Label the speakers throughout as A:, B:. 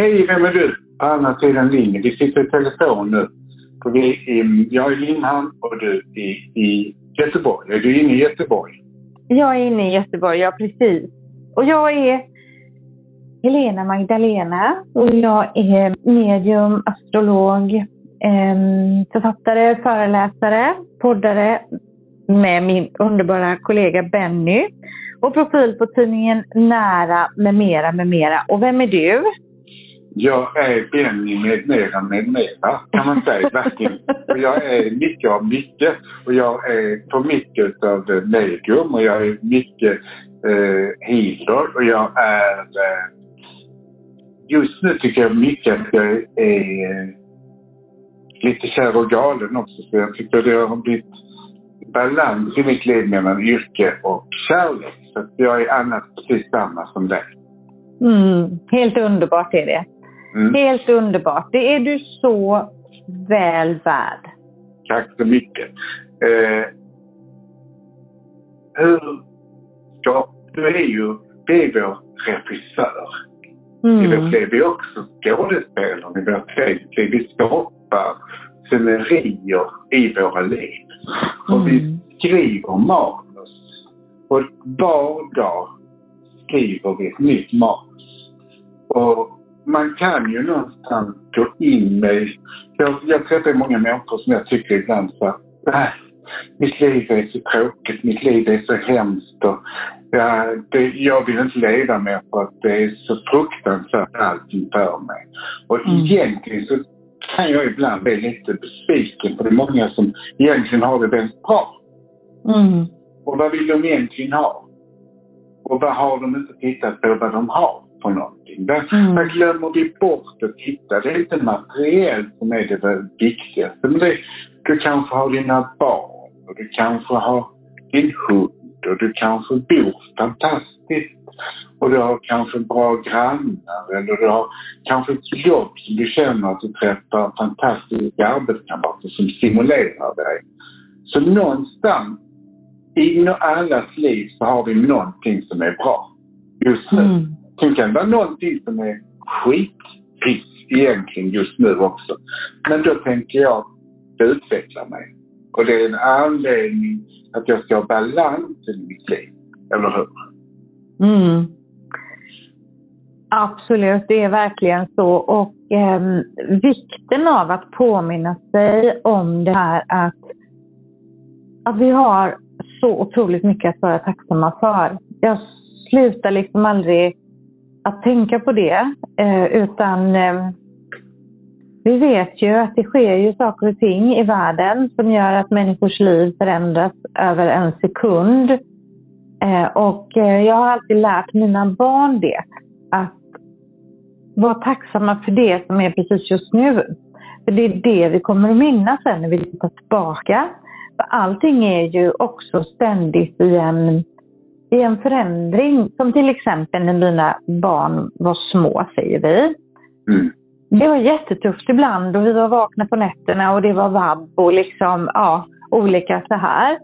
A: Hej, vem är du? På andra sidan linjen. Vi sitter i telefon nu. För vi, i, jag är i Limhamn och du i, i Göteborg. Är du inne i Göteborg?
B: Jag är inne i Göteborg, ja precis. Och jag är Helena Magdalena och jag är medium, astrolog, författare, föreläsare, poddare med min underbara kollega Benny och profil på tidningen Nära med mera med mera. Och vem är du?
A: Jag är Benny med mera med mera kan man säga verkligen. Och jag är mycket av mycket. Och jag är på mycket av medium och jag är mycket eh, healer och jag är eh, just nu tycker jag mycket att jag är eh, lite kär och galen också. Så jag tycker det har blivit balans i mitt liv mellan yrke och kärlek. Så jag är annars precis samma som dig.
B: Mm, helt underbart är det.
A: Mm.
B: Helt underbart. Det är du så väl värd.
A: Tack så mycket. Eh, hur ska... Du är ju... Det är vår regissör.
B: Mm.
A: I vårt liv är också skådespelare i vårt liv. Vi skapar scenerier i våra liv. Och vi
B: Mm.
A: skriver manus. Och var dag skriver vi ett nytt manus. Och man kan ju någonstans gå in med... Jag, jag träffar många människor som jag tycker ibland så att, "Nej, mitt liv är så tråkigt, mitt liv är så hemskt och ja, det, jag vill inte leva mer för att det är så fruktansvärt allting för mig. Och
B: Mm.
A: egentligen så kan jag ibland bli lite besviken för det är många som egentligen har det väldigt bra.
B: Mm.
A: Och vad vill de egentligen ha? Och vad har de inte tittat på vad de har för någonting? Vad,
B: Mm.
A: vad glömmer vi bort att titta? Det är inte materiellt som är det viktigaste. Men det, du kanske har dina barn och du kanske har din hund och du kanske bor fantastiskt och du har kanske bra grannar eller du har kanske ett jobb som du känner att du träffar fantastiska arbetskamrater som stimulerar dig. Så någonstans i allas liv så har vi någonting som är bra just nu.
B: Mm.
A: Sen kan det vara någonting som är skitpiss egentligen just nu också. Men då tänker jag utveckla mig. Och det är en anledning att jag ska ha balans i mitt liv. Eller hur?
B: Mm. Absolut, det är verkligen så. Och eh, vikten av att påminna sig om det här att, att vi har så otroligt mycket att vara tacksamma för. Jag slutar liksom aldrig att tänka på det, eh, utan eh, vi vet ju att det sker ju saker och ting i världen som gör att människors liv förändras över en sekund. Eh, och jag har alltid lärt mina barn det, att vara tacksamma för det som är precis just nu. För det är det vi kommer att minnas sen när vi tittar tillbaka. För allting är ju också ständigt i en, i en förändring. Som till exempel när mina barn var små, säger vi.
A: Mm.
B: Det var jättetufft ibland och vi var vakna på nätterna och det var vabb och liksom, ja, olika så här.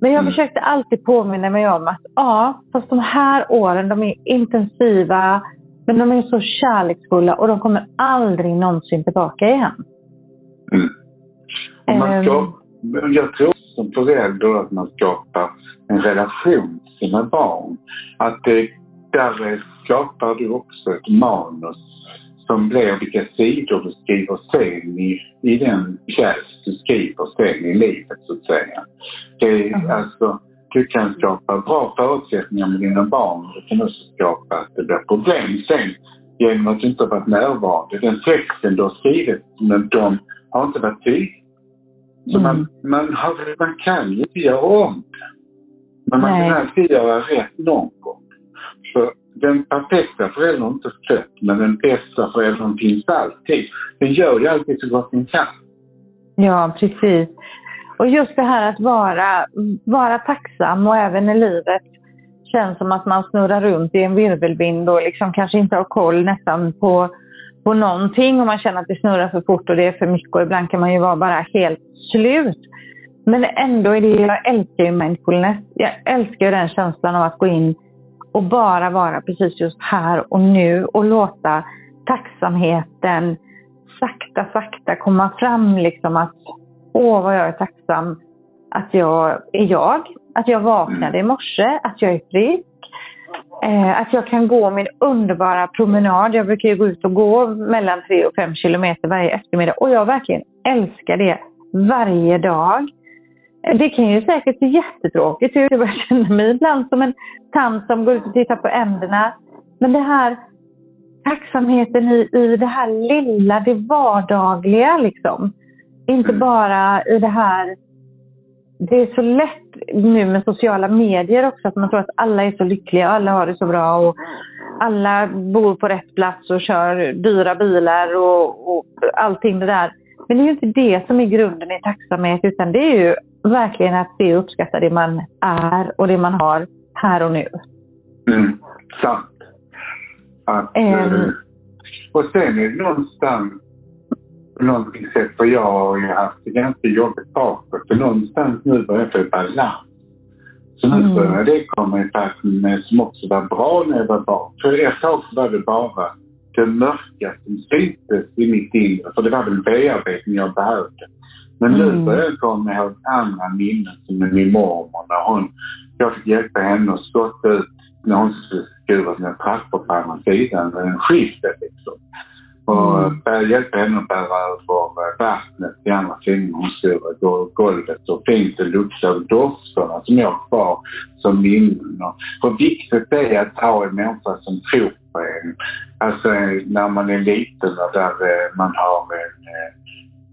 B: Men jag
A: Mm.
B: försökte alltid påminna mig om att ja, fast de här åren de är intensiva, men de är så kärleksfulla och de kommer aldrig någonsin tillbaka igen.
A: Mm. Och man
B: Ehm.
A: ska, jag tror som förälder att man skapar en relation till sina barn. Att det, där skapar du också ett manus som blir vilka sidor du skriver sen i, i den pjäs du skriver sen i livet så att säga. Det är
B: Mhm.
A: alltså, du kan skapa bra förutsättningar med dina barn. Du kan också skapa att det blir problem sen genom att du inte har varit närvarande. Den texten du har skrivit, men de har inte varit tydliga. Så
B: Mm.
A: man, man, har, man kan ju inte göra om det. Men man
B: Nej.
A: kan alltid göra rätt någon gång. Så den perfekta föräldern är inte född, men den bästa föräldern finns alltid. Den gör ju alltid så gott den kan.
B: Ja, precis. Och just det här att vara, vara tacksam och även när livet känns som att man snurrar runt i en virvelvind och liksom kanske inte har koll nästan på, på någonting och man känner att det snurrar för fort och det är för mycket och ibland kan man ju vara bara helt slut. Men ändå är det, jag älskar ju mindfulness. Jag älskar ju den känslan av att gå in och bara vara precis just här och nu och låta tacksamheten sakta, sakta komma fram liksom att åh vad jag är tacksam att jag är jag, att jag vaknade i morse, att jag är frisk, eh, att jag kan gå min underbara promenad. Jag brukar ju gå ut och gå mellan 3 och 5 kilometer varje eftermiddag och jag verkligen älskar det varje dag. Det kan ju säkert se jättetråkigt ut. Jag känna mig ibland som en tant som går ut och tittar på änderna. Men det här tacksamheten i, i det här lilla, det vardagliga liksom. Inte mm. bara i det här det är så lätt nu med sociala medier också att man tror att alla är så lyckliga och alla har det så bra och alla bor på rätt plats och kör dyra bilar och, och allting det där. Men det är ju inte det som är grunden i tacksamhet utan det är ju verkligen att se och uppskatta det man är och det man har här och nu.
A: Mm, sant. Att, um, och sen är det någonstans på någonting sätt, för jag har ju haft det ganska jobbigt bakåt. För någonstans nu börjar jag få balans. Så nu mm. börjar det komma i takt med som också var bra när jag var barn. För ett tag så var det bara det mörka som syntes i mitt inre. För det var väl bearbetning jag behövde. Men nu mm. börjar jag komma ihåg andra minnen som med min mormor när hon, jag fick hjälpa henne att skotta ut när hon skulle skura sina trappor på andra sidan skiftet liksom. Och mm. hjälpa henne att bära över vattnet i andra sidan hon stod golvet så fint det luktade och dofterna som jag har kvar som minnen. För viktigt är att ha en människa som tror på en. Alltså när man är liten och där eh, man har en eh,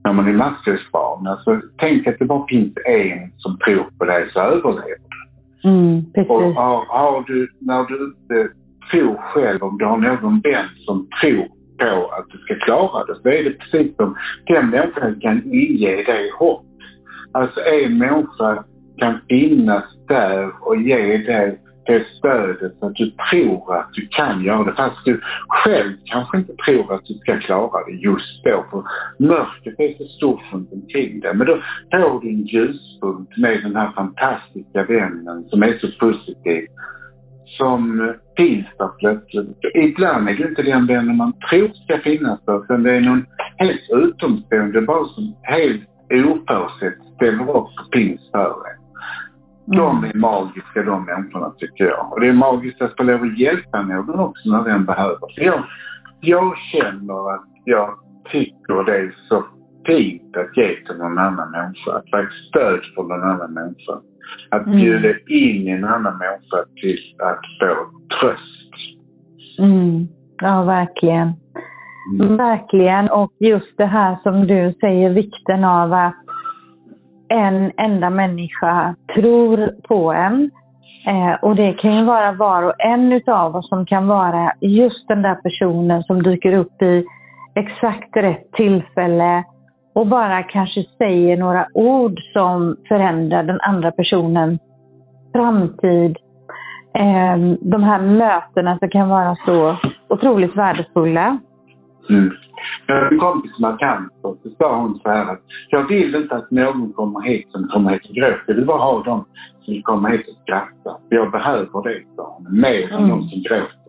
A: när man är maskrosbarn. Alltså, tänk att det bara finns en som tror på dig så överlever
B: du. Mm,
A: och har, har, du, när du inte tror själv, om du har någon vän som tror på att du ska klara det så är det precis som den människan kan inge dig hopp. Alltså en människa kan finnas där och ge dig det stödet att du tror att du kan göra det fast du själv kanske inte tror att du ska klara det just då. För mörkret är så stort runt omkring dig. Men då får du en ljuspunkt med den här fantastiska vännen som är så positiv som finns där plötsligt. Ibland är det inte den vännen man tror ska finnas där, utan det är någon helt utomstående bara som helt oförutsett ställer upp och finns för en. De mm. är magiska de människorna tycker jag. Och det är magiskt att få lov att hjälpa någon också när den behöver. Jag, jag känner att jag tycker det är så fint att ge till någon annan människa. Att vara ett stöd för någon annan människa. Att mm. bjuda in en annan människa till att få tröst.
B: Mm. Ja, verkligen. Mm. Verkligen. Och just det här som du säger, vikten av att en enda människa tror på en. Eh, och det kan ju vara var och en utav oss som kan vara just den där personen som dyker upp i exakt rätt tillfälle och bara kanske säger några ord som förändrar den andra personens framtid. Eh, de här mötena som kan vara så otroligt värdefulla.
A: Mm. Jag en kompis har cancer. Så sa hon så här att jag vill inte att någon kommer hit som kommer hit och gråter. Jag vill bara ha dem som kommer hit och skrattar. Jag behöver det, sa hon. Mer än mm. de som gråter.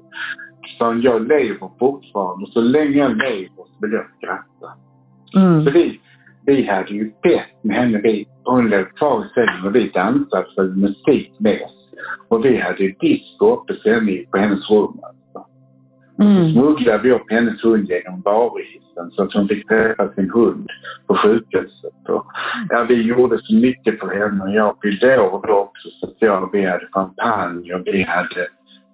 A: Så jag lever fortfarande. Så länge jag lever så vill jag skratta. Mm. Så vi, vi hade ju bett med henne. Vi, hon låg kvar i sängen och vi dansade för musik med oss. Och vi hade ju disco uppe på hennes rum. Mm. Så smugglade upp hennes hund genom varuhissen så att hon fick träffa sin hund på sjukhuset. Och, ja, vi gjorde så mycket för henne. Jag fyllde år då också så att jag, vi hade champagne och vi hade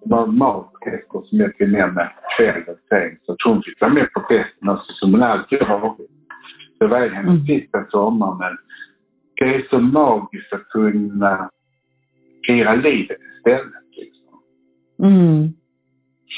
A: var maträtter som jag tog med mig kvällen sen. Så att hon fick vara med på festen också som hon alltid har varit. Det var hennes mm. sista sommar men det är så magiskt att kunna fira livet istället. Liksom.
B: Mm.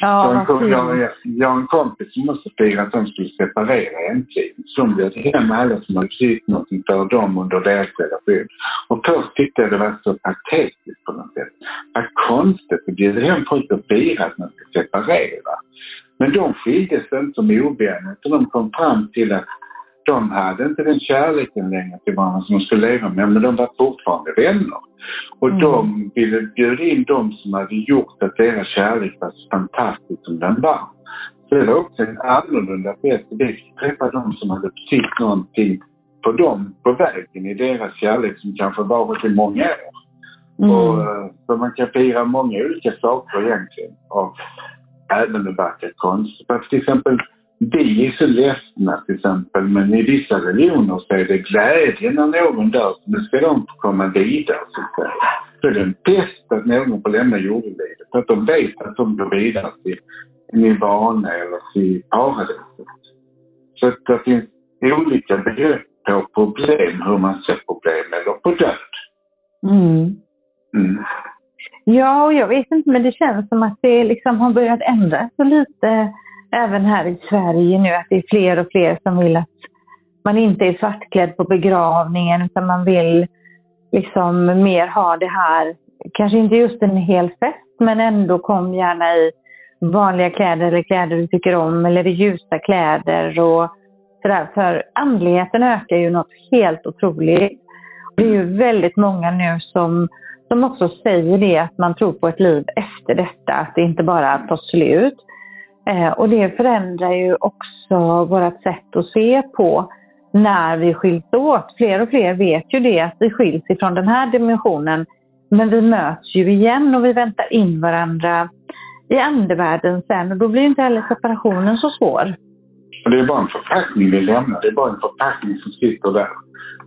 B: Ja,
A: jag, jag, jag har en kompis som också firade att de skulle separera äntligen. Så de bjöd hem alla som hade betytt någonting för dem under deras relation. Och först tyckte jag det var så patetiskt på något sätt. Vad konstigt att bjuda hem folk och fira att man ska separera. Men de skildes inte som ovänner utan de kom fram till att de hade inte den kärleken längre till varandra som de skulle leva med, men de var fortfarande vänner. Och mm. de ville bjuda in de som hade gjort att deras kärlek var så fantastisk som den var. Så det var också en annorlunda fest. Vi fick träffa de som hade betytt någonting på dem på vägen i deras kärlek som kanske varit i många år. Mm. Och, så man kan fira många olika saker egentligen. Och även med vacker konst. För till exempel, vi är så ledsna till exempel, men i vissa religioner så är det glädje när någon dör. Nu ska de komma vidare så att säga. Så det är bäst att någon får lämna jordelivet. Att de vet att de går vidare till nirvana eller till paradiset. Så att det finns olika begrepp på problem, hur man ser problem eller på död.
B: Mm. Mm. Ja, och jag vet inte, men det känns som att det liksom har börjat ändras så lite även här i Sverige nu, att det är fler och fler som vill att man inte är svartklädd på begravningen, utan man vill liksom mer ha det här, kanske inte just en hel fest, men ändå kom gärna i vanliga kläder eller kläder du tycker om, eller i ljusa kläder och sådär. För andligheten ökar ju något helt otroligt. Det är ju väldigt många nu som som också säger det att man tror på ett liv efter detta, att det inte bara tar slut. Eh, och det förändrar ju också vårt sätt att se på när vi skiljs åt. Fler och fler vet ju det, att vi skiljs ifrån den här dimensionen, men vi möts ju igen och vi väntar in varandra i andevärlden sen och då blir inte heller separationen så svår.
A: Det är bara en förpackning vi lämnar, det är bara en förpackning som sitter där.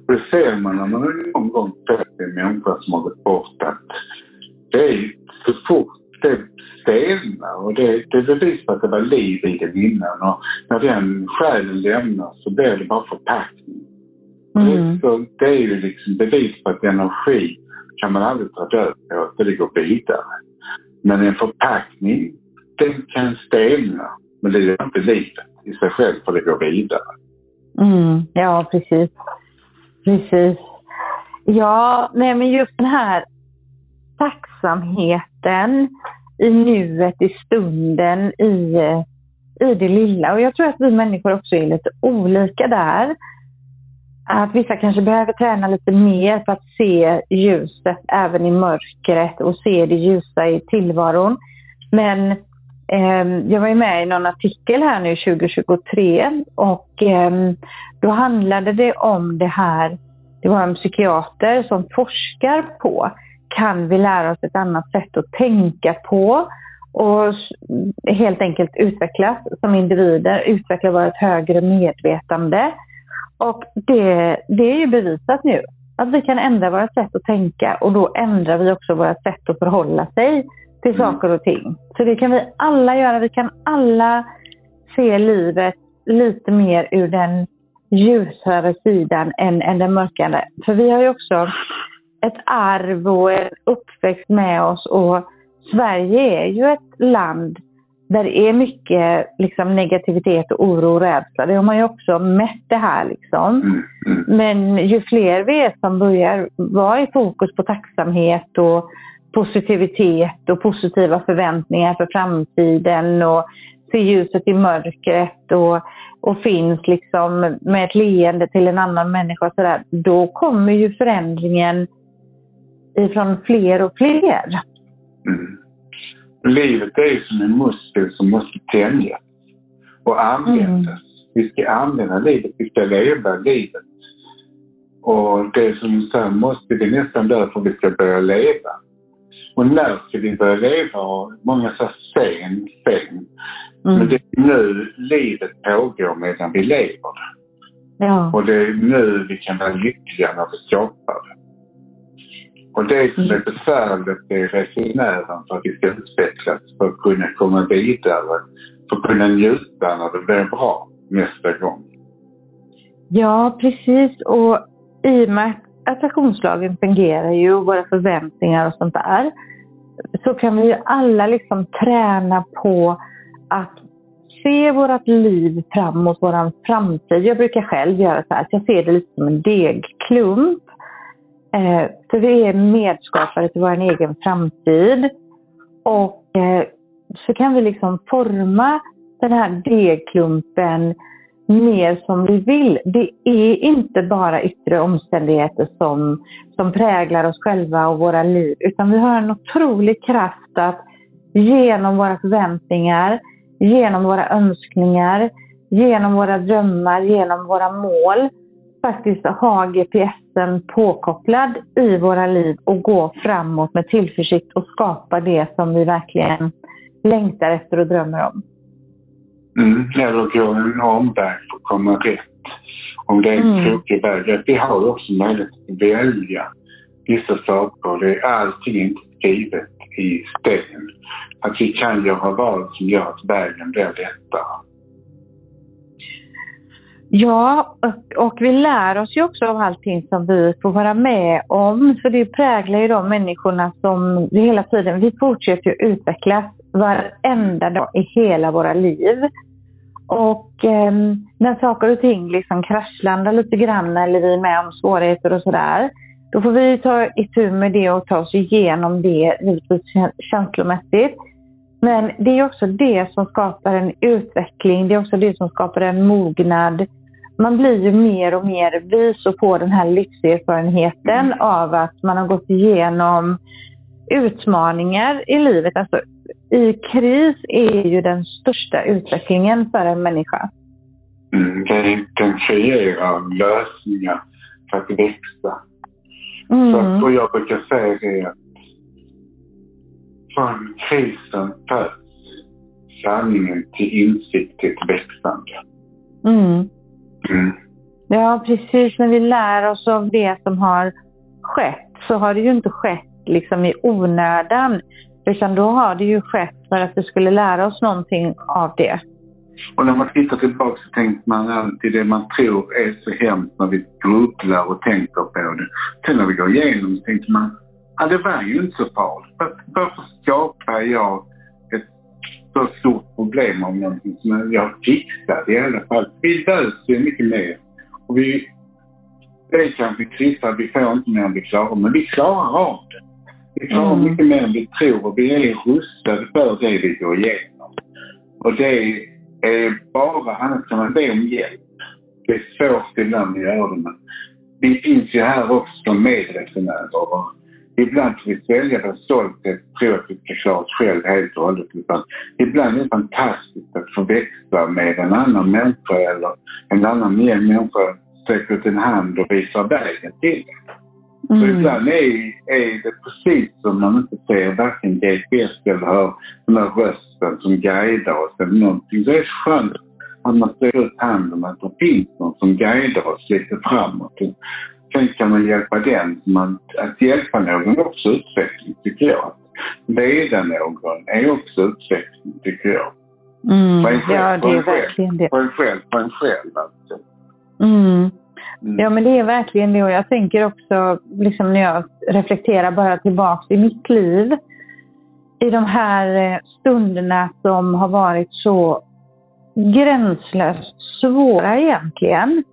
A: Och Det ser man när man någon gång träffar en människa som har gått bort att det är så fort det stelnar och det, det är bevis på att det var liv i det innan och när den själen lämnar så blir det bara förpackning. Mm. Så det är ju liksom bevis på att energi kan man aldrig ta död på, för det går vidare. Men en förpackning, den kan stelna, men det gör inte livet i sig själv för det går vidare.
B: Mm, ja, precis. Precis. Ja, nej men just den här tacksamheten i nuet, i stunden, i, eh, i det lilla. Och jag tror att vi människor också är lite olika där. Att vissa kanske behöver träna lite mer för att se ljuset även i mörkret och se det ljusa i tillvaron. Men eh, jag var ju med i någon artikel här nu 2023 och eh, då handlade det om det här, det var en psykiater som forskar på, kan vi lära oss ett annat sätt att tänka på och helt enkelt utvecklas som individer, utveckla vårt högre medvetande. Och det, det är ju bevisat nu, att vi kan ändra våra sätt att tänka och då ändrar vi också våra sätt att förhålla sig till mm. saker och ting. Så det kan vi alla göra. Vi kan alla se livet lite mer ur den ljusare sidan än, än den mörkare. För vi har ju också ett arv och en uppväxt med oss och Sverige är ju ett land där det är mycket liksom, negativitet och oro och rädsla. Det har man ju också mätt det här liksom. Mm, mm. Men ju fler vi är som börjar vara i fokus på tacksamhet och positivitet och positiva förväntningar för framtiden och se ljuset i mörkret och och finns liksom med ett leende till en annan människa så där, då kommer ju förändringen ifrån fler och fler.
A: Mm. Livet är som en muskel som måste tänjas och användas. Mm. Vi ska använda livet, vi ska leva livet. Och det som du säger, måste vi nästan dö för att vi ska börja leva. Och när ska vi börja leva? många säger sen, sen. Mm. Men det är nu livet pågår medan vi lever. Ja. Och det är nu vi kan vara lyckliga när vi skapar det. Och det som är besvärligt är resenären för att vi ska utvecklas, för att kunna komma vidare, för att kunna njuta när det blir bra nästa gång.
B: Ja, precis. Och i och med att attraktionslagen fungerar ju och våra förväntningar och sånt där, så kan vi ju alla liksom träna på att se vårt liv framåt, vår framtid. Jag brukar själv göra så här, att jag ser det lite som en degklump. Eh, för vi är medskapare till vår egen framtid. Och eh, så kan vi liksom forma den här degklumpen mer som vi vill. Det är inte bara yttre omständigheter som, som präglar oss själva och våra liv, utan vi har en otrolig kraft att genom våra förväntningar, genom våra önskningar, genom våra drömmar, genom våra mål faktiskt ha GPSen påkopplad i våra liv och gå framåt med tillförsikt och skapa det som vi verkligen längtar efter och drömmer om.
A: Mm, eller gå en omväg för att komma rätt. Om det är en mm. krokig väg. Vi har också möjlighet att välja vissa saker. Det är allting inte skrivet i sten. Att vi kan göra val som gör att vägen blir lättare.
B: Ja, och, och, vi lär oss ju också av allting som vi får vara med om. Så det präglar ju de människorna som vi hela tiden, vi fortsätter ju utvecklas varenda dag i hela våra liv. Och eh, när saker och ting liksom kraschlandar lite grann eller vi är med om svårigheter och sådär, då får vi ta itu med det och ta oss igenom det lite känslomässigt. Men det är också det som skapar en utveckling, det är också det som skapar en mognad. Man blir ju mer och mer vis och får den här livserfarenheten mm. av att man har gått igenom utmaningar i livet. Alltså, I kris är ju den största utvecklingen för en människa.
A: Mm, den kreerar lösningar för att växa. Mm. Så, och jag brukar säga det att från krisen föds sanningen till insikt till ett växande.
B: Mm. Mm. Ja, precis. När vi lär oss av det som har skett så har det ju inte skett liksom i onödan. Utan då har det ju skett för att vi skulle lära oss någonting av det.
A: Och när man tittar tillbaka så tänker man alltid det man tror är så hemskt när vi grubblar och tänker på det. Sen när vi går igenom så tänker man, ja det var ju inte så farligt. Varför skapar jag ett så stort problem om någonting som jag fixade i alla fall? Vi löser ju mycket mer. Och vi, det är kanske kristna, vi får inte mer än vi klarar, men vi klarar av det. Vi klarar mm. mycket mer än vi tror och vi är rustade för det vi går igenom. Och det är bara, annars kan man be om hjälp. Det är svårt ibland att göra det, men vi finns ju här också som medresenärer. Ibland får vi svälja vår stolthet och tro att vi ska klara oss själv helt och hållet. Utan ibland är det fantastiskt att få växa med en annan människa eller en annan människa sträcker ut en hand och visar vägen till det. Mm. Så ibland är, är det precis som man inte ser varken GPS eller hör den här rösten som guidar oss eller någonting. Det är skönt att man sträcker ut handen, att det finns någon som guidar oss lite framåt. Sen kan man hjälpa den. Man, att hjälpa någon är också utveckling, tycker jag. Leda någon är också utveckling, tycker jag.
B: Mm, själv, ja, det är verkligen det.
A: På en själv, på en själv alltså.
B: Mm. Mm. Ja, men det är verkligen det. Och jag tänker också, liksom när jag reflekterar bara tillbaks i mitt liv, i de här eh, stunderna som har varit så gränslöst svåra egentligen.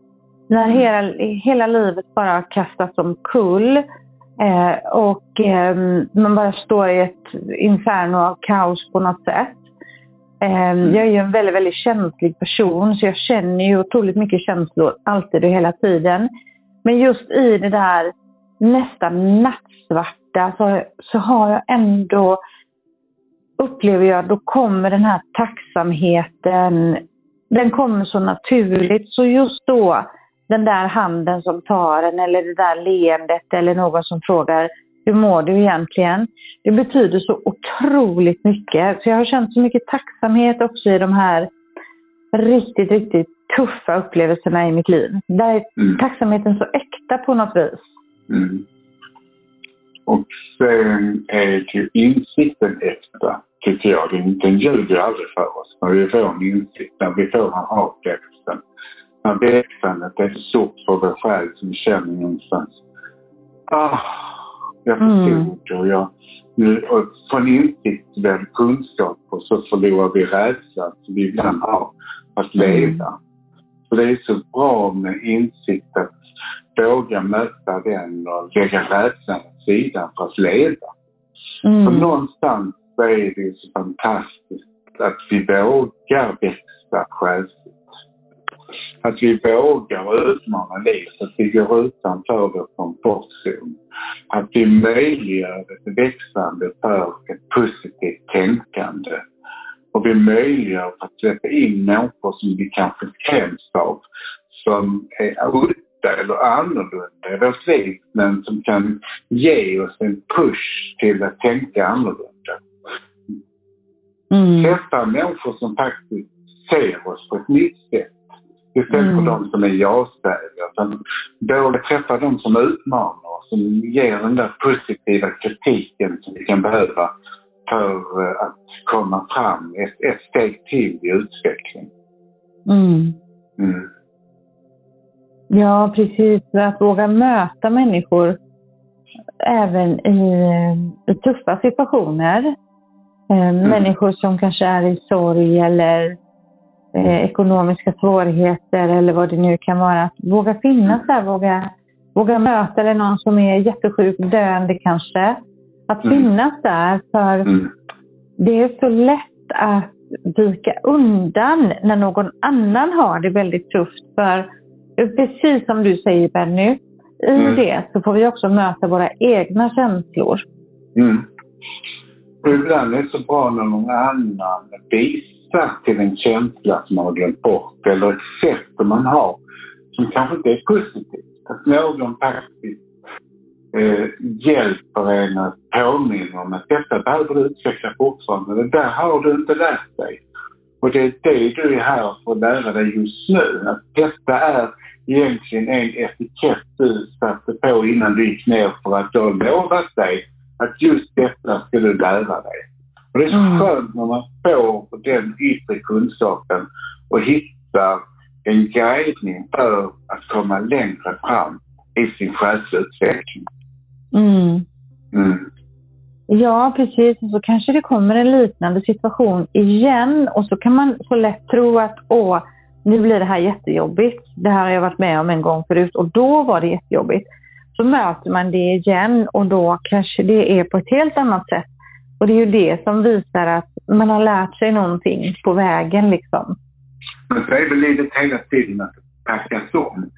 B: När mm. hela, hela livet bara kastas omkull eh, och eh, man bara står i ett inferno av kaos på något sätt. Mm. Jag är ju en väldigt, väldigt känslig person så jag känner ju otroligt mycket känslor alltid och hela tiden. Men just i det där nästan nattsvarta så, så har jag ändå, upplever jag, då kommer den här tacksamheten, den kommer så naturligt. Så just då, den där handen som tar en eller det där leendet eller någon som frågar hur mår du egentligen? Det betyder så otroligt mycket. Så jag har känt så mycket tacksamhet också i de här riktigt, riktigt tuffa upplevelserna i mitt liv. Där är mm. tacksamheten så äkta på något vis.
A: Mm. Och sen är ju insikten äkta, tycker jag. Den, den ljuger aldrig för oss. När vi får en insikt, när vi får en avväxten. När växandet är så stort för vår själ som känner någonstans. Ah, jag förstod mm. och jag nu, och från insikt blir kunskap och så förlorar vi rädslan som vi ibland har att mm. leva. Mm. Så det är så bra med insikt att våga möta den och lägga rädslan åt sidan för att leva. Mm. För någonstans så är det så fantastiskt att vi vågar växa själsligt. Att vi vågar utmana livet, att vi går utanför vår komfortzon. Att vi möjliggör ett växande för ett positivt tänkande. Och vi möjliggör att släppa in människor som vi kanske skräms av, som är udda eller annorlunda i vårt liv, men som kan ge oss en push till att tänka annorlunda. Mm. Träffa människor som faktiskt ser oss på ett nytt sätt. Istället mm. för de som är ja-sägare. Våga träffa de som utmanar som ger den där positiva kritiken som vi kan behöva för eh, att komma fram ett, ett steg till i utveckling.
B: Mm. Mm. Ja, precis. Att våga möta människor även i, i tuffa situationer. Eh, mm. Människor som kanske är i sorg eller eh, ekonomiska svårigheter eller vad det nu kan vara. Att våga finnas där, våga, våga möta eller någon som är jättesjuk, döende kanske. Att mm. finnas där för mm. det är så lätt att vika undan när någon annan har det väldigt tufft. För precis som du säger Benny, i mm. det så får vi också möta våra egna känslor.
A: Mm. Och ibland är det så bra när någon annan visar till en känsla som man har glömt bort eller ett sätt som man har som kanske inte är positivt. Att någon faktiskt eh, hjälper en att påminna om att detta behöver du utveckla fortfarande. Det där har du inte lärt dig. Och det är det du är här för att lära dig just nu. Att detta är egentligen en etikett du satte på innan du gick ner för att du har lovat dig att just detta ska du lära dig. Och det är så mm. skönt när man får den yttre kunskapen och hittar en guidning för att komma längre fram i sin själsutveckling.
B: Mm. Mm. Ja, precis. Och så kanske det kommer en liknande situation igen och så kan man så lätt tro att åh, nu blir det här jättejobbigt. Det här har jag varit med om en gång förut och då var det jättejobbigt. Så möter man det igen och då kanske det är på ett helt annat sätt. Och det är ju det som visar att man har lärt sig någonting på vägen liksom.
A: Men så är väl livet hela tiden att packas om.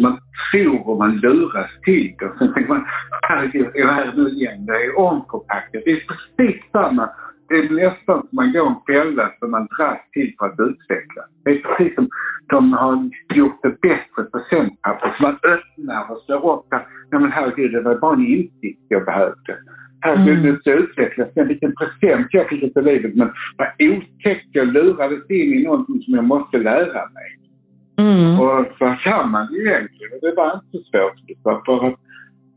A: Man tror och man luras till det. Sen tänker man, herregud, är det här nu igen? Det är omförpackat. Det är precis samma. Det är nästan som man går en fälla som man dras till för att utveckla. Det är precis som de har gjort det bättre på presentpapper. Så man öppnar och slår upp där. Ja men herregud, det var bara en insikt jag behövde. Herregud, mm. nu ska utvecklas. Men vilken present jag fick i livet. Men vad otäckt jag lurades in i någonting som jag måste lära mig. Mm. Och vad kan man egentligen? Det var inte så svårt. För att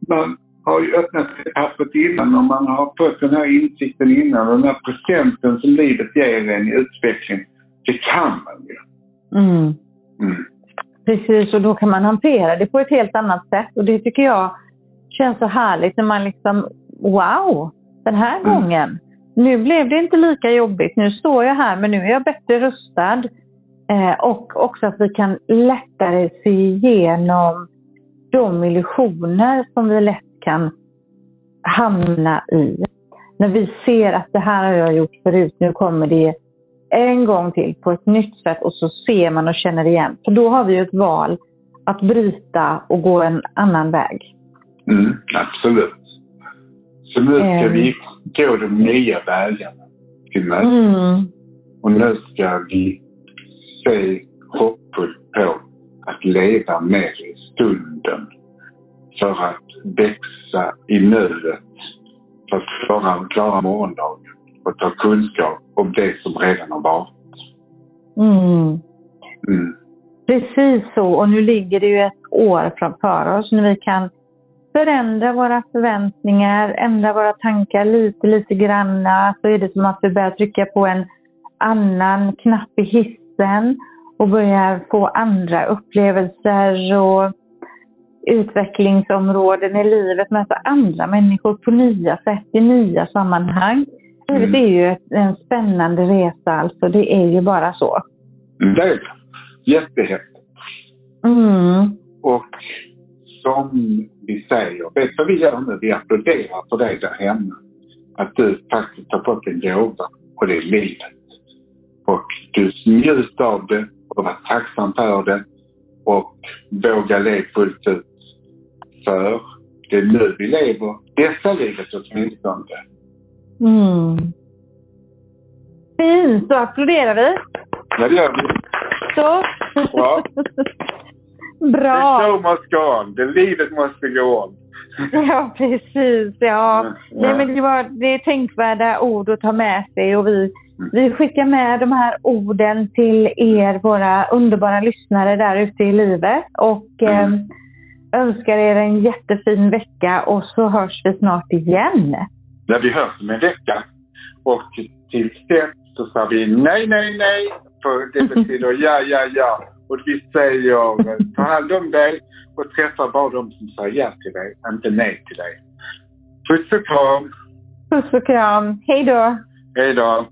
A: man har ju öppnat pappret innan och man har fått den här insikten innan. Den här presenten som livet ger en i utveckling, det kan man ju.
B: Mm. Mm. Precis, och då kan man hantera det på ett helt annat sätt. Och det tycker jag känns så härligt när man liksom, wow, den här mm. gången. Nu blev det inte lika jobbigt. Nu står jag här, men nu är jag bättre rustad. Eh, och också att vi kan lättare se igenom de illusioner som vi lätt kan hamna i. När vi ser att det här har jag gjort förut, nu kommer det en gång till på ett nytt sätt och så ser man och känner igen. För då har vi ju ett val att bryta och gå en annan väg.
A: Mm, absolut. Så nu ska mm. vi gå de nya vägarna till mötes. Mm. Och nu ska vi se hoppfullt på att leva mer i stunden för att växa i nuet för att klara, klara morgondagen och ta kunskap om det som redan har varit.
B: Mm. Mm. Precis så. Och nu ligger det ju ett år framför oss när vi kan förändra våra förväntningar, ändra våra tankar lite, lite granna. Så är det som att vi börjar trycka på en annan knapp i hissen och börjar få andra upplevelser och utvecklingsområden i livet, möta andra människor på nya sätt, i nya sammanhang. Mm. Det är ju en spännande resa alltså, det är ju bara så.
A: Det. Jättehäftigt.
B: Mm.
A: Och som vi säger, vet vad vi gör nu? Vi applåderar för dig där hemma. Att du faktiskt har fått en gåva och det är livet. Och du njuter av det och var tacksam för det och våga leva fullt ut. För det är nu vi lever detta livet åtminstone.
B: Mm. Fint, då applåderar vi.
A: Ja, det gör vi.
B: Så.
A: Bra.
B: Bra.
A: The show must go on. The livet måste gå on.
B: Ja, precis. Ja.
A: Ja.
B: Nej, men det, var, det är tänkvärda ord att ta med sig och vi, vi skickar med de här orden till er, våra underbara lyssnare där ute i livet. Och
A: Mm.
B: eh, önskar er en jättefin vecka och så hörs vi snart igen.
A: Där vi hörs om en vecka. Och till dess så sa vi nej, nej, nej. För det betyder ja, ja, ja. Och vi säger ta hand om dig och träffa bara de som säger ja till dig, inte nej till dig. Puss och kram.
B: Puss och kram. Hej då!
A: Hej då.